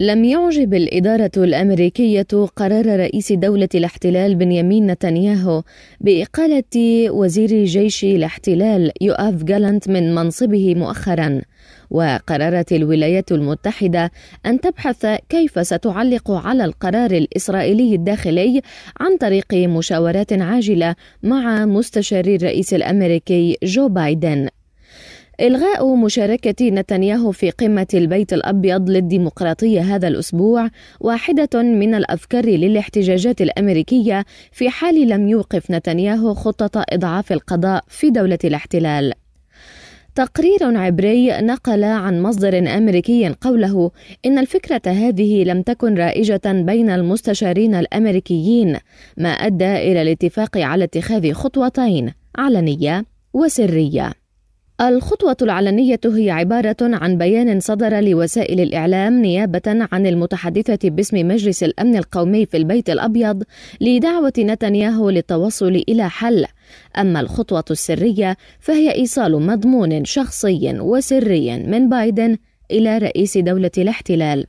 لم يعجب الإدارة الأمريكية قرار رئيس دولة الاحتلال بنيامين نتنياهو بإقالة وزير جيش الاحتلال يؤاف جالنت من منصبه مؤخرا وقررت الولايات المتحدة أن تبحث كيف ستعلق على القرار الإسرائيلي الداخلي عن طريق مشاورات عاجلة مع مستشار الرئيس الأمريكي جو بايدن. إلغاء مشاركة نتنياهو في قمة البيت الأبيض للديمقراطية هذا الأسبوع واحدة من الأفكار للاحتجاجات الأمريكية في حال لم يوقف نتنياهو خطة إضعاف القضاء في دولة الاحتلال. تقرير عبري نقل عن مصدر أمريكي قوله إن الفكرة هذه لم تكن رائجة بين المستشارين الأمريكيين ما أدى إلى الاتفاق على اتخاذ خطوتين علنية وسرية الخطوة العلنية هي عبارة عن بيان صدر لوسائل الإعلام نيابة عن المتحدثة باسم مجلس الأمن القومي في البيت الأبيض لدعوة نتنياهو للتوصل إلى حل، أما الخطوة السرية فهي إيصال مضمون شخصي وسري من بايدن إلى رئيس دولة الاحتلال.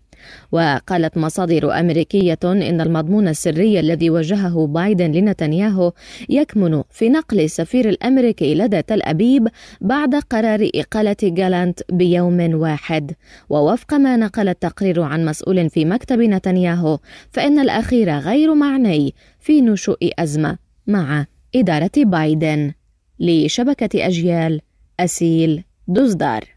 وقالت مصادر أمريكية إن المضمون السري الذي وجهه بايدن لنتنياهو يكمن في نقل السفير الأمريكي لدى تل أبيب بعد قرار إقالة جالانت بيوم واحد. ووفق ما نقل التقرير عن مسؤول في مكتب نتنياهو فإن الأخير غير معني في نشوء أزمة مع إدارة بايدن. لشبكة أجيال أسيل دزدار